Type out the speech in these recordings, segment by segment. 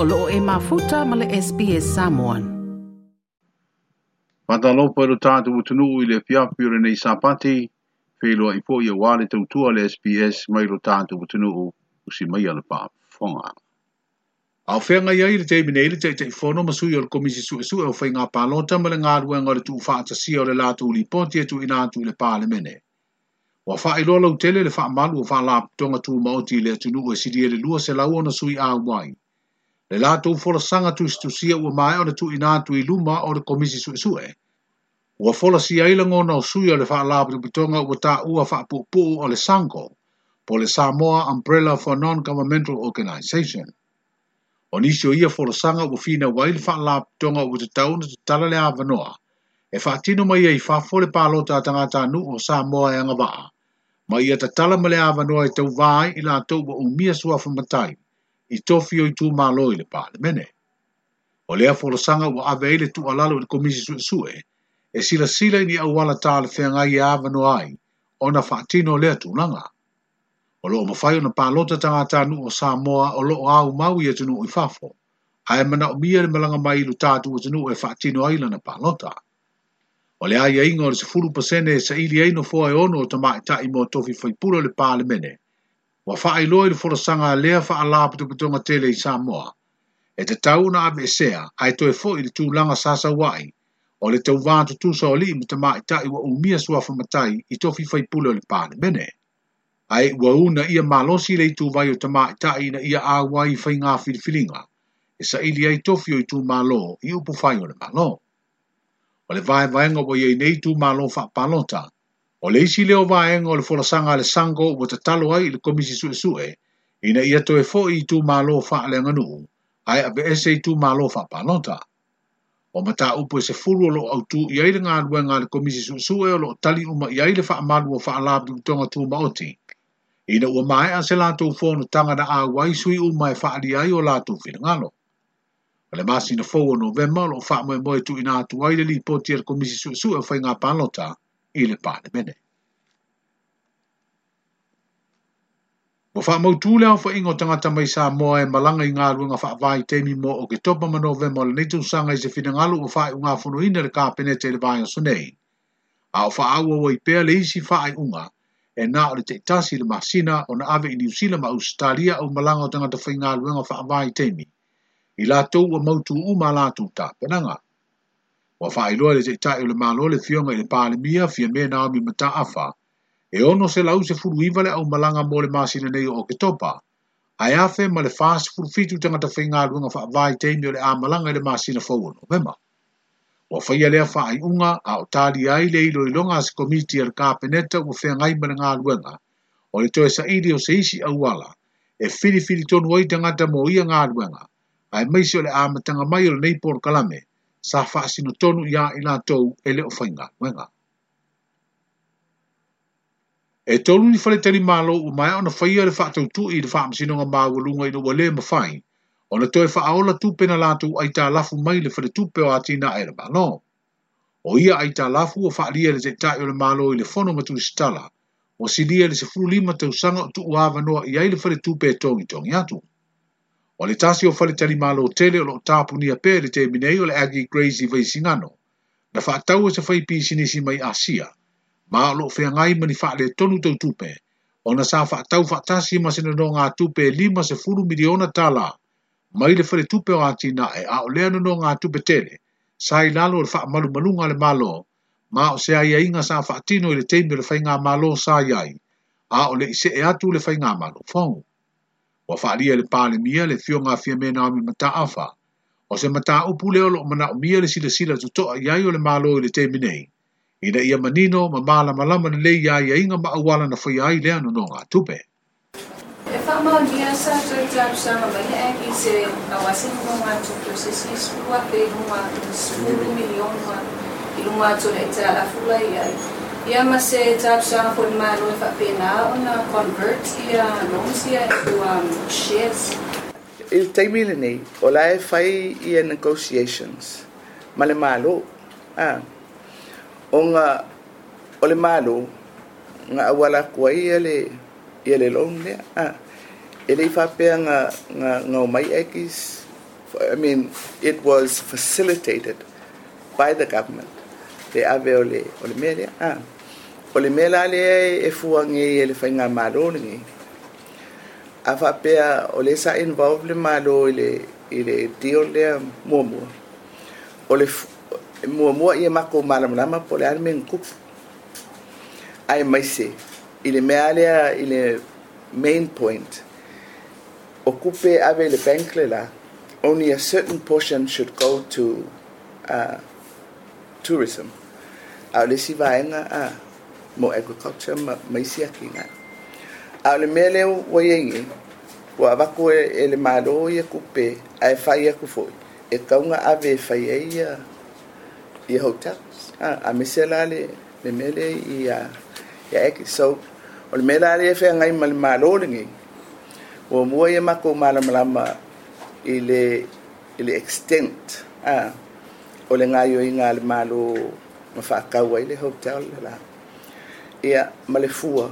o loo e mafuta ma le SPS Samoan. Matalopo e lo tātu utunu i le fiafi o renei sāpati, whiloa i pōia wāle tautua le SPS mai lo tātu utunu u usi mai ala pā whonga. Au whea ngai ai le te minei le te te ifono ma sui o le komisi su e su e o whainga pālota ma le ngā ruenga le tuu whaata si o le lātu uli ponti e tuu inātu le pāle mene. Wa whae loa lau tele le wha malu o wha lāp tonga tuu maoti le atunu e siri e le lua se lau ona sui a wai le latou folasaga tusitusia ua mae ona tuuina atu i luma o le komisi suʻesuʻe ua folasiai lagona o sui o le faalapitopitoga ua taʻua faapuʻupuʻu o le sanko po le samoa umbrella for non-governmental organization o nisi o ia folasaga ua finaua ai le faalapitoga ua tatau na tatala le avanoa e faatino mai ai fafo le palota a tagata nu o samoa e agavaa ma ia tatala ma le avanoa e tauvā ai i latou ua umia suafa matai i tofio i tū mālo i le pāle mene. O lea forosanga wa aveile tū alalo i komisi su sue, e sila sila ni awala tā le whenga i awano ai, o na whaatino lea tūlanga. O loo mawhai o na pālota tanga nu o Samoa o loo au mau i atunu i fafo, a e mana o mia le malanga mai ilu tātu o tunu e whaatino ai lana pālota. O lea ia ingo le se furu pasene e sa ili eino fua e ono o tamai ta i mō tofi whaipura le pāle mene, wa fa'a ilo ilo fora sanga lea fa'a la pitu putonga tele i Samoa. E te tau na ave esea, a e toe fo i le tūlanga sasa wai, o le tau vāntu tū sa oli imu te mā i tai wa umia sua fa matai i tofi fai pule o le pāne mene. A e una ia malosi le i tū vai o tama i tai na ia a wai fai ngā filifilinga, e sa ili ai tofi o i tū malo i upu fai o le malo. O le vai vai ngopo iei nei tū malo fa palotanga, O le isi leo vaenga o le folasanga le sango o te talo ai le komisi sue sue, ina ia toe fo i tu malo fa le nganu, ai a ese i tu malo fa panota. O mata upo e se furu o lo au tu i aile ngā luenga le komisi sue sue o lo tali uma i aile fa amalu o fa alabi u tonga tu maoti. Ina ua mai a se lato u fono tanga na a wai sui uma e fa ali ai o lato u fina ngalo. O le masi na fo o novemba lo fa mwe mwe tu ina atu aile li poti e le komisi sue sue o fai ngā panota i le pāne mene. Mo wha mau tūle au wha ingo tangata mai sā moa e malanga i ngā ruenga wha vai teimi mo o ke topa mano ve mo le neitu sanga i se fina ngalu o wha i ngā funu ina le kāpene te le vai sunei. A o wha au o i pēr le isi wha i unga e nā o le te tasi le masina o na ave i New Zealand ma Australia o malanga o tangata wha i ngā ruenga wha vai teimi. I lātou o mau tū u mā lātou tā penanga wa fa ilo le ta ilo malo le fiona le pa mia fi me na mi mata afa e ono se la use fu riva au malanga mo le masina nei o ke topa ai afe ma le fas fu fitu tanga ta fainga lu nga fa vai te mi le a malanga le masina fo ono vema wa fa ile fa ai unga a o tali ai le ilo ilo nga se komiti er ka u fe ngai ma nga lu nga o le toe sa ili o se isi au ala e fili fili tonu oi tanga ta mo ia nga lu nga ai mai se le a matanga mai le nei por kalame sa faa sino tonu ya ila tou e leo fainga, wenga. E tolu ni fale tani malo u mai ona faia le faa tautu i le faa msino nga mawa lunga ino wale ma fai, ona to e faa ola tupe na latu ai ta lafu mai le fale tupe o ati na aere malo. O ia ai ta lafu o faa lia le te tae o le malo i le fono matu i stala, o si lia le se fulu lima tausanga o tu uava noa i ai le fale tupe e tongi tongi atu. Tongi atu o le tasi o fale tali malo o tele o lo tapu ni a le te minei o le agi crazy vai singano, na whaatau e se fai pisi nisi mai asia, ma o lo fea ngai mani wha le tonu tau tupe, o na sa whaatau whaatasi ma sena no ngā tupe lima se furu miliona tala, mai le fale tupe o ati na e a o lea no ngā tupe tele, sa i lalo o le wha malu malunga le malo, ma o se aia inga sa whaatino i le teimbe le fai ngā malo sa iai, a o le ise e atu le fai ngā malo, fongu wa faalia le pale mia le fio ngā fia mena o mi mata afa, o se mata upu leo lo mana o mia le sila sila tutoa iai o le malo i le te minei. Ina ia manino ma mala malama le lei iai a inga ma awala na fai ai lea no ngā tupe. E wha mau ni asa tō i tāru sāma mai e ki se a wasi mō ngā tupu se si sūa pe rungā sūru miliona i rungā tō le tā afula iai. Iya masajab siya kung mano fa pina una convert iya siya to um shares. Il taimile ni ola e fai ia negotiations. Male malo. Ah. Onga ah, ole malo nga wala ko ia le ia le long le. Ah. Ele fa nga nga nga mai ekis. I mean it was facilitated by the government. They are ole Ah o le mea la lea e fuagei e le faiga malo legei afa pea o le sa involve le malo i le i le deal lea muamua o le muamua ia mako malamalama po le a le ae maise i le mea lea i le main point o kupe ave i le bank le la only a certain portion should go to uh, tourism a o le sivaega a mo agriculture ma maisia ki ngā. A le mea leo wa iengi, wa awako e, e le mālo i aku pē, a e whai aku fōi. E kaunga ave e whai e i a, i a hotel. A, a mesia la le, le mea le i a, i a eki. So, o le mea la le e whea ngai ma le mālo le ngai. Wa mua i e a mako mālamalama i le, i le extent. A, o le ngā yo i ngā le mālo mawhakau ai le hotel le lako. ia malefua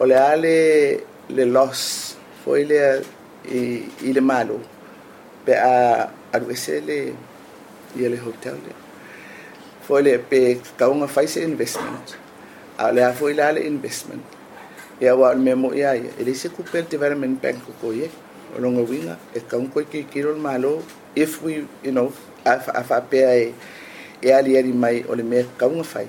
ole ale le los foi le i, ele malo pe a aduese e ele hotel le foi le pe kaunga fai investment a le foi le investment e a me memo ia ia se kupel development bank ko ia o longo winga e kaun ko ki kiro malo if we you know af afa pe a e ali ali mai ole me kaunga fai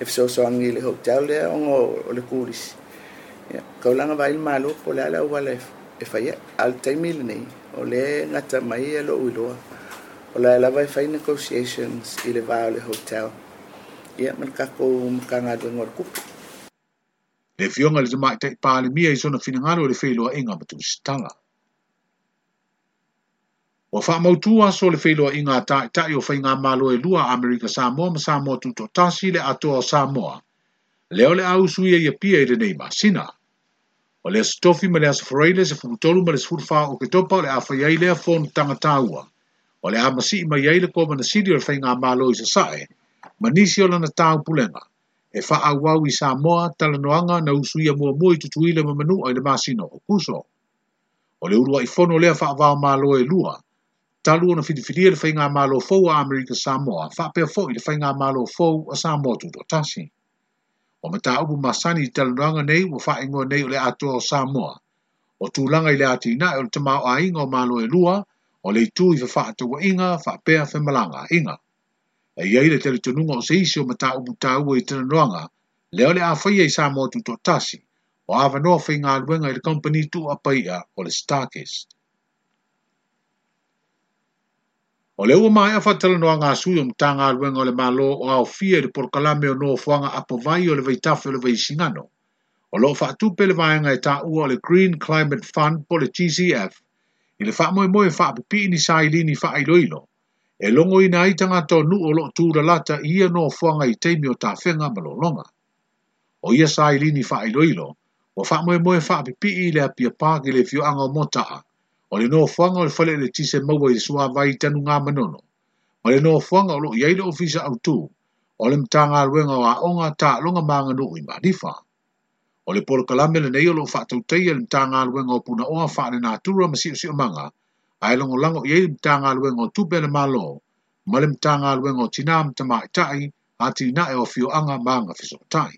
e fa soasoaga i le hotel lea oga o le kulis ia ya, kaulaga faile malo po le ala auala e faia a le taimi lenei o le gata mai ia loʻu iloa o lae lava e fai negotiations i le va o le hotel ia ya, ma le kakou makagaluega o le kupu le fioga i le tamaʻitaʻi palemia i sona finagalo o le feiloaʻiga e ma tusitaga Wa fa mautu wa so le feilo inga ta ta yo fa inga malo e lua Amerika Samoa ma Samoa tu to tasi le ato o Samoa. Le ole au suia ye pia ile nei masina. O le stofi ma le as freile se futolu ma le sfur o ke topa le afa ye ile fon tanga O le amasi ma ye ile koma na sidi ole fa inga malo i se sae. Ma nisi ole na tau pulenga. E fa au au i Samoa talanoanga na usuia mua mua i tutuile ma manu ai le masino o kuso. O le urua i fono lea fa avao malo E lua talu ona filifilia e le faiga malo fou a amerika samoa pe fo le faiga malo fou a samoa tutuatasi o mataupu masani i talanoaga nei fa ingo nei ole le atoa o samoa o tulaga i le atinaʻi e o le tamaoaiga o malo elua o le itu i fafaatauaʻiga faapea inga e iai le talitonuga o se isi o mataupu taua e i talanoaga lea o le a faia i samoa tu tutuatasi o avanoa faigaluega i le kompani tuuapaia o le starkist O le ua mai awhatala noa ngā sui o mta ngā luenga o le malo o au fia i porkalame o noa fuanga apo vai o le vaitafo o le vaisingano. O loo whaatupe le vaenga e ua o le Green Climate Fund po le GCF. I le wha moe moe wha pupi ni sa i lini wha iloilo. E longo i na itanga tō nu o loo tūra lata i a noa fuanga i teimi o ta whenga malo longa. O ia sa i lini wha iloilo. O wha moe moe wha pupi i le apia pāki le fio anga o motaa o le noa fuanga o le fale le tise maua i le sua vai tanu ngā manono. O le noa fuanga o lo i aile ofisa au tū, o le mta ngā ruenga o a onga tā longa mānga no i marifa. O le polo kalame le neio lo whātou tei le mta ngā ruenga o puna oa whāne nā tūra ma si o si o manga, a e longo lango i aile mta ngā ruenga o tūpele mā lo, ma le mta ngā ruenga o tina mta mā i tai, a tina e o fio anga mānga fiso tai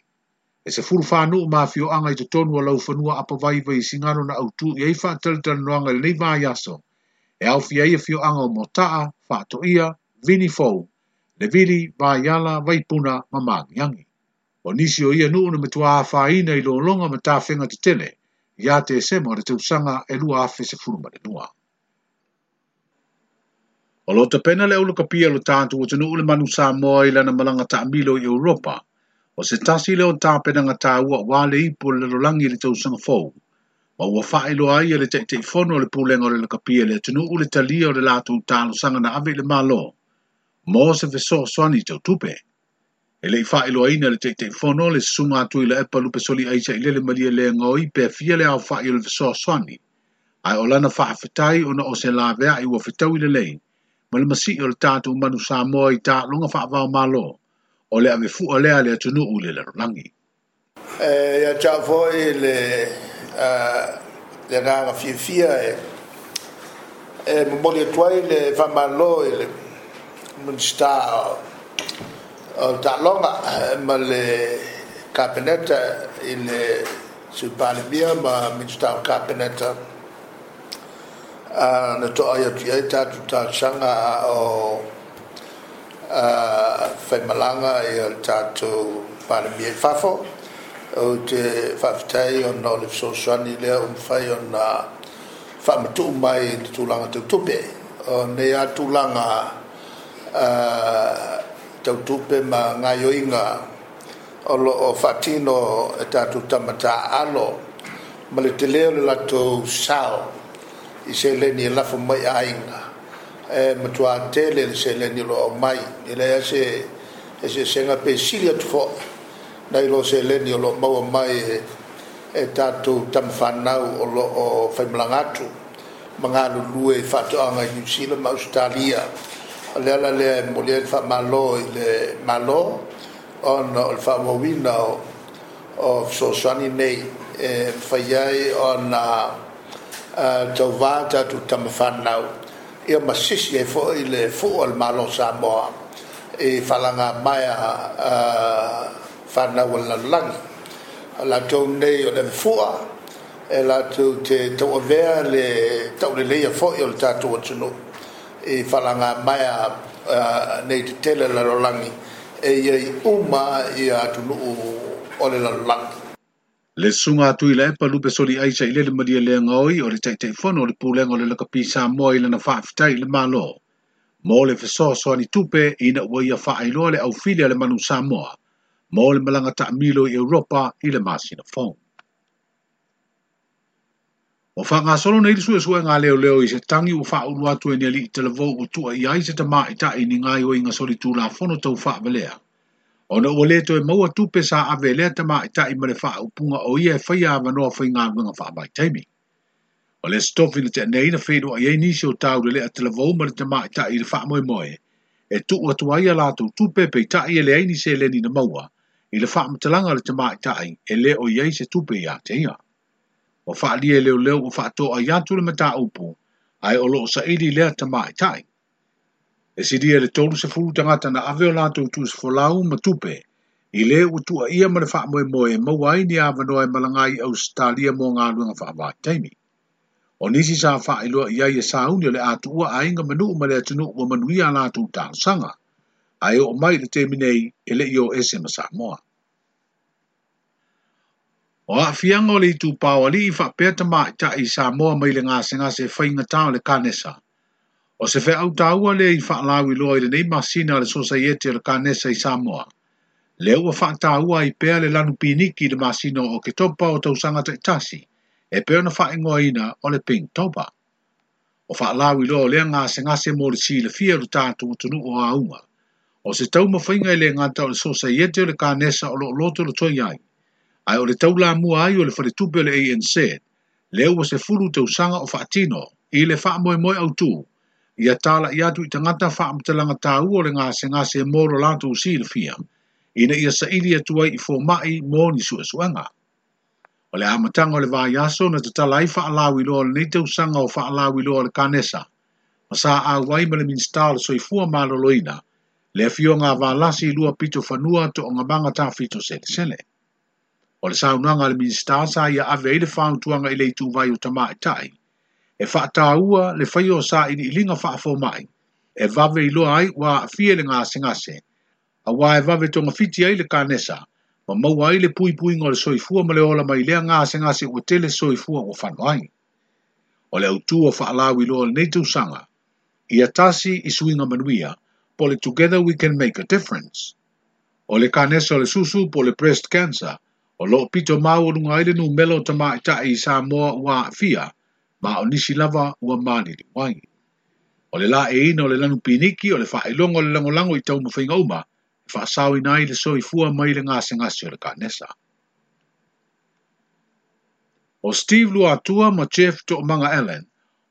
e se furu fanu ma fio anga i tonu lau a apa vai vai singano na autu i ai fatal tan no anga nei yaso e au fi ai fio anga mo taa fato ia vini fou le vili va yala vai puna ma ma yangi o nisi o ia nu no metua fa ina i lo longa ma ta fenga te tele ya te se mo te usanga e lu afi se furu ma le nua o lo te pena le ulu kapia lo tantu o tenu ule manu sa moa i lana malanga ta amilo i Europa – o se tasi leo tāpena ngā tāua wā le ipo le rolangi le tau sanga fōu. Ma ua whae loa ia le teite i fono le pūlenga le lakapia le tunu ule talia o le lātou tālo sanga na ave le mālo. Mō se veso soani tau tupe. E le i whae loa ina le teite i fono le sunga atu i le epa lupe soli aisha i le malia le ngoi pe fia le au whae le veso soani. Ai o lana wha awhetai o na o se lāwea i ua whetau i le lei. Ma le masi o le tātou manu sā mō i tā longa wha avau mālo. Mālo o le ave fu o le ale tunu u le rangi e ya cha fo e le a eh, le ga ga fi fi e e mo le toi le va malo e le mon sta o ta longa eh, ma le cabinetta in su parle bien ma mi sta o cabinetta a ah, na to ayo ti ta tu ta changa o fai ah, malanga i al tato pare mie fafo o te fafitei um o na olif so swani lea o mfai o na whamatu mai i te tūlanga tau tupe o nei a tūlanga ah, tau tupe ma ngai oinga o lo o fatino e tato tamata alo ma le te leo le lato sao i se le ni e lafo mai a inga e matua tele le se leni lo mai ele ya se e se senga pe silia tu fo dai lo se leni lo mau mai e, eh, e tatu tam fanau o lo o fai mlangatu manga lu lu e fatu anga New Zealand Australia ale ala le mole fa malo le malo on o fa mo wina o so sani nei e eh, fai ai on a uh, tovata tu tam fanau ia masisi e fo i le fo al malo sa mo e falanga mai a fa na wala lang la to nei o le fo e la to te to ver le to le le fo i le tatu o tsuno e falanga mai a nei te tele la lo lang e ia uma ia tu o le lang Le sunga atu i lepa lupe soli aisa i lele maria le ngoi o le teite fono le pulenga le laka pisa moa i lana whaafitai le malo. Mo le fiso soa ni tupe ina ua ia wha le au filia le manu Samoa. Mo le malanga ta milo i Europa i le masina fong. O wha ngā solo nei lisu e sue ngā leo leo i se tangi u wha unu atu e li i televou u tua i aise ta mā i e ta i ni ngā iwa i ngā soli tū la fono tau wha velea. Ona ua le toi maua tupe sa ave le te maa ita ima le faa upunga o ia e whaia ava noa whai ngā ngunga faa mai teimi. O le stofi le te nei na whedo a iei nisi o tau le le a te la vau mara te maa ita i le faa moe moe, e tu ua tu aia lātou tupe pe ita i e le aini se leni na maua, i le faa mtalanga le tama maa ita i e le o iei se tupe i a te ia. O faa lia leo leo o to a i atu le mata upu, ai o loo sa ili le tama te maa ita i e si dia le tolu se fulu tangata na ave o lantou tu se folau ma tupe, i le u tua ia ma le wha moe moe ma wai ni ava noe malangai au stalia mo ngā luenga wha wā teimi. O nisi sa wha ilua ia ia e sa uni o le atu ua a inga manu ma le atunu o manu ia lantou tāng sanga, a e o mai le teimi nei e le io ese ma sa moa. O a fianga o le i tupau ali i wha peta ma ta i sa moa mai le ngā se ngā se whainga tāo le kanesa. Ngā o se fe au taua le i whaalawi loa i le nei masina le sosa iete le kanesa i Samoa. Le ua wha taua i pea le lanu piniki le masina o ke topa o tausanga te tasi, e pea na wha ingoa ina o le ping topa. O whaalawi loa le ngā se ngā se mōre si le fia rutātu o tunu o aunga. O se tau mawhinga i le ngāta o le sosa iete o le kanesa o lo loto le toi ai. Ai o le tau la mua ai o le whare le ANC, le ua se furu tausanga o wha atino i le wha moe moe au tuu ia tala i atu i tangata wha amtelanga tā ua le ngāse ngāse e moro lātu u sīr fia, ina ia sa ili atuai i fō mai mō ni sua suanga. O le amatanga o le vāi aso na te tala i wha alau i loa le nei te usanga o wha alau i loa le kānesa, ma sā a wai ma le minstā le soi fua mālo loina, le fio ngā vā lasi i lua pito whanua to o ngamanga tā fito sele sele. O le sā unanga le minstā sā ia awe i le whānu tuanga i leitu vai o tamā i tāi, e whaataua le whaio sa i ni ilinga whaafo mai, e vave i loa ai wā fie le ngāse ngāse, a wā e vave tonga fiti ai le kānesa, ma mau ai le pui pui ngā le soifua ma le ola mai lea ngāse ngāse o tele soifua o whanu ai. O le autua whaalau i loa le nei tūsanga, i atasi i suinga manuia, po le together we can make a difference. O le kānesa o le susu po le breast cancer, o lo pito mau o nunga ai le nu melo tamā i ta i sā moa wā fia, ma o nisi lava ua mani ni wangi. O le la e ina o le lanu piniki o le wha e longo le lango i tau mwhinga uma, e wha sawi nai le soi fua mai le ngase ngase o le kanesa. O Steve lua atua ma Jeff to manga Ellen,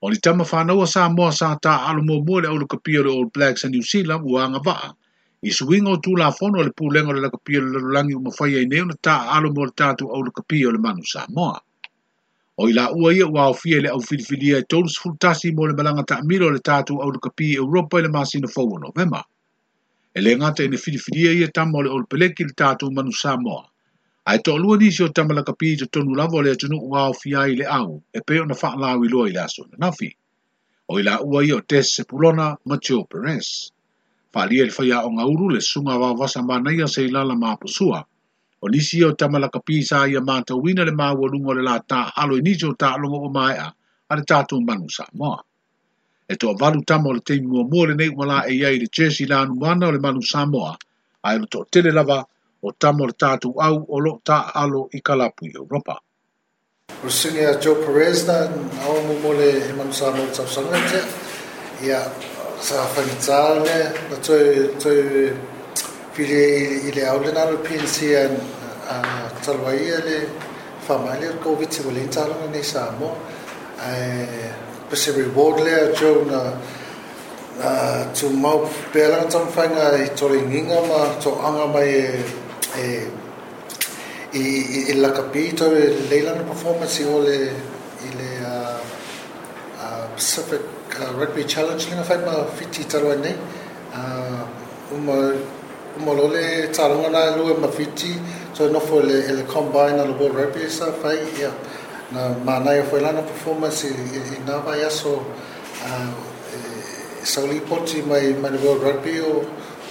o ni tama whanaua sa moa sa ta alo mua mua le o le kapia le Old Blacks and New Zealand ua anga vaa, i suingo tu la fono le pūlenga le lakapia le lalangi umafaya i neona ta alo mua le tatu au le kapia le manu sa moa o ila ua ia ua ofia le au filifilia e tolus fultasi mo le malanga ta amilo le tatu au le kapi Europa ile masina fau novema. E le ngata ina filifilia ia tamo le ol peleki le tatu manu Samoa. A e tolua nisi o tamo le kapi to tonu lavo le atunu ua ofia ile au e peo na faa lawi loa ila aso na nafi. O ila ua ia o tes se pulona Mateo Perez. Faalia le faya o ngauru le sunga wa vasa manaya se ilala maapusua. Faalia o nisi o tamalaka pisa i a mata wina le maa walungo le la ta alo i nisi o ta alo ngopo mai a ale tatu manu sa moa. E toa valu tamo le teimi mua mua le nei umala e iai le chesi la anu mwana o le manu sa moa a ero to tele lava o tamo le tatu au o lo ta alo i kalapu i Europa. Rusini a Joe Perez na nao mu mo le he manu sa moa tsa usanga tia i a sa fangitza le na toi pire i le au le nalo pinsi a talwai a le whamaile ar COVID te wale intala nei sa mo. Pese reward le a jau na tu mau pēlanga tam whainga i tore nginga ma tō anga mai e, e i i laka pī tau e performance i o le i le uh, uh, Pacific uh, Rugby Challenge linga whaima whiti talwa nei. Uma molole talanga na lu e mafiti so no fo le le combine le world rugby sa fai ya na mana ya foi la na performance i na va ya so a e, so li poti mai mai le world rugby o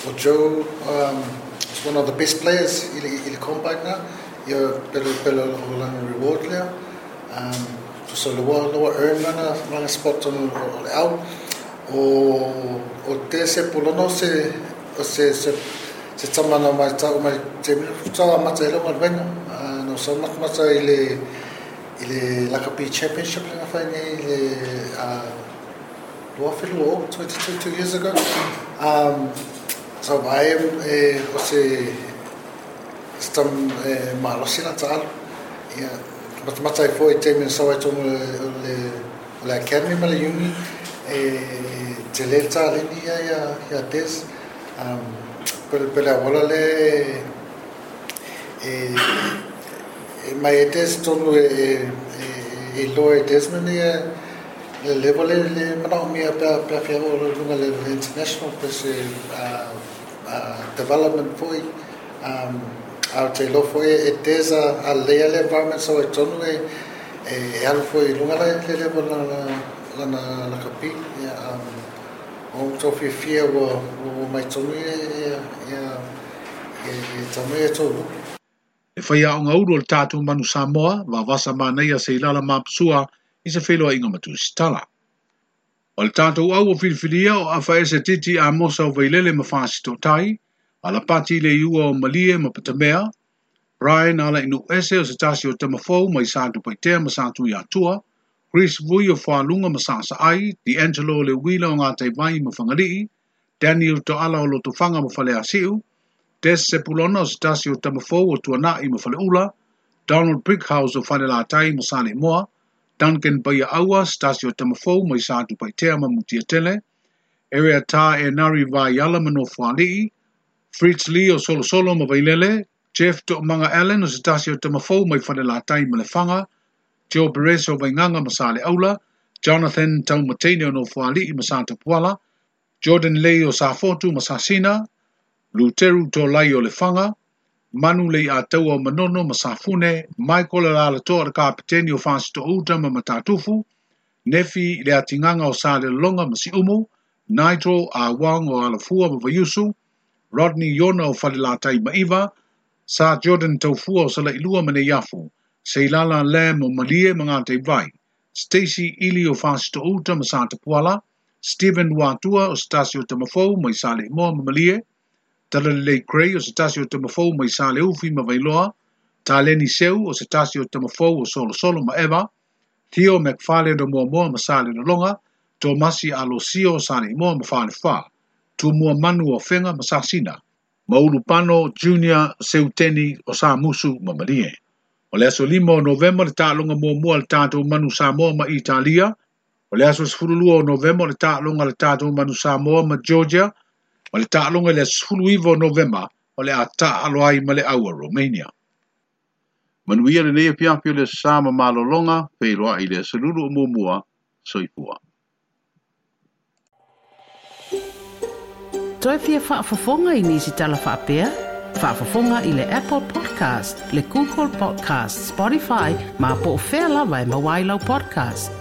o jo um is one of the best players i le i le combine na ya pelo pelo o la na reward le um so so le world lower earn na na na spot on le out o o te se polono se o se se se tama na mai ta o mai te futa a mata e longa venga ah, no sa unak mata i le i le lakapi championship le ngafai ni i le ah, lua whilu o 22 years ago um, sa wae e o se se tam e maro sina ta alu i a mata mata i fwoi te mien sa wae tonu le le academy ma le uni e te le ta alini ia ia um, pele pele wala le e e mai e test tonu e e e lo e test mene le le vole le mano mi a pa pa fer o lunga le international pes e a a development foi um a te lo foi e tesa a le le va me so e tonu e e, e al foi lunga le le le vola la la la capi e um on so fi fi o mai tonu e e e e e tonu e fai e a unga uru al tātu manu Samoa, wa wasa mānei a se lala māpsua, i se whelo a inga matu sitala. O le tātou au o filifilia o awha ese titi a mosa o veilele ma whāsi tō tai, a la pati le iua o malie ma patamea, rai na ala inu ese o se tāsi o tamafou ma i sātu paitea ma sātu i atua, Chris vui o whālunga ma sāsa ai, di Angelo le wila o ngā teivai ma whangarii, Daniel to ala o to fanga mo fale asiu, Des Sepulona o se tasi o tamafou o mo fale ula, Donald Brickhouse o fale latai mo sale moa, Duncan Baia Awa se tasi o tamafou mo isa atu paitea ma mutia tele, Area tā e nari vai ala mano Fritz Lee o solo solo mo vailele, Jeff to manga Allen o se tasi o tamafou mo i fale latai mo le fanga, Joe Perez o vainganga mo sale aula, Jonathan Taumatene o no fuali'i mo sa tupuala, Jordan lei o safotu masasina, Luteru tō lai o le whanga, Manu lei a o manono Masafune, Michael a lala tō ara kāpiteni o whāsito uta ma matatufu, Nefi le atinganga o sāle longa masi si umu, Nitro a Wang o alafua ma vayusu, Rodney Yona o falilatai maiva, Sa Jordan taufua o sala ilua mane yafu, Seilala Lam o malie mga te vai, Stacy Ili o whāsito uta ma Puala. Stephen Wātua o Stasio Tamafou mai sale moa mamalie, Talalele Cray o Stasio Tamafou mai sale ufi ma vailoa, Taleni Seu o Stasio Tamafou o Solo Solo ma Eva, Theo McFarlane o moa moa ma sale na longa, Tomasi Alosio o sale moa ma fale fa, Tumua Manu o Fenga ma sasina, Maulupano Junior Seuteni o Samusu mamalie. O le aso lima o novemba le taalonga moa moa le tātou manu Samoa ma Italia, o le aso sefulu lua o novema o le taaloga le tatou manu samoa ma georgia o le taaloga i le asofulu iva o novema o le a taaalo ai ma le aua romania manuia lenei apiapi o le sasā ma malologa peiloaʻi i le asalulu o muamua soifua toe fia faafofoga i nisi talafaapea faafofoga i le apple podcast le google podcast spotify ma po o fea lava e mauailau podcast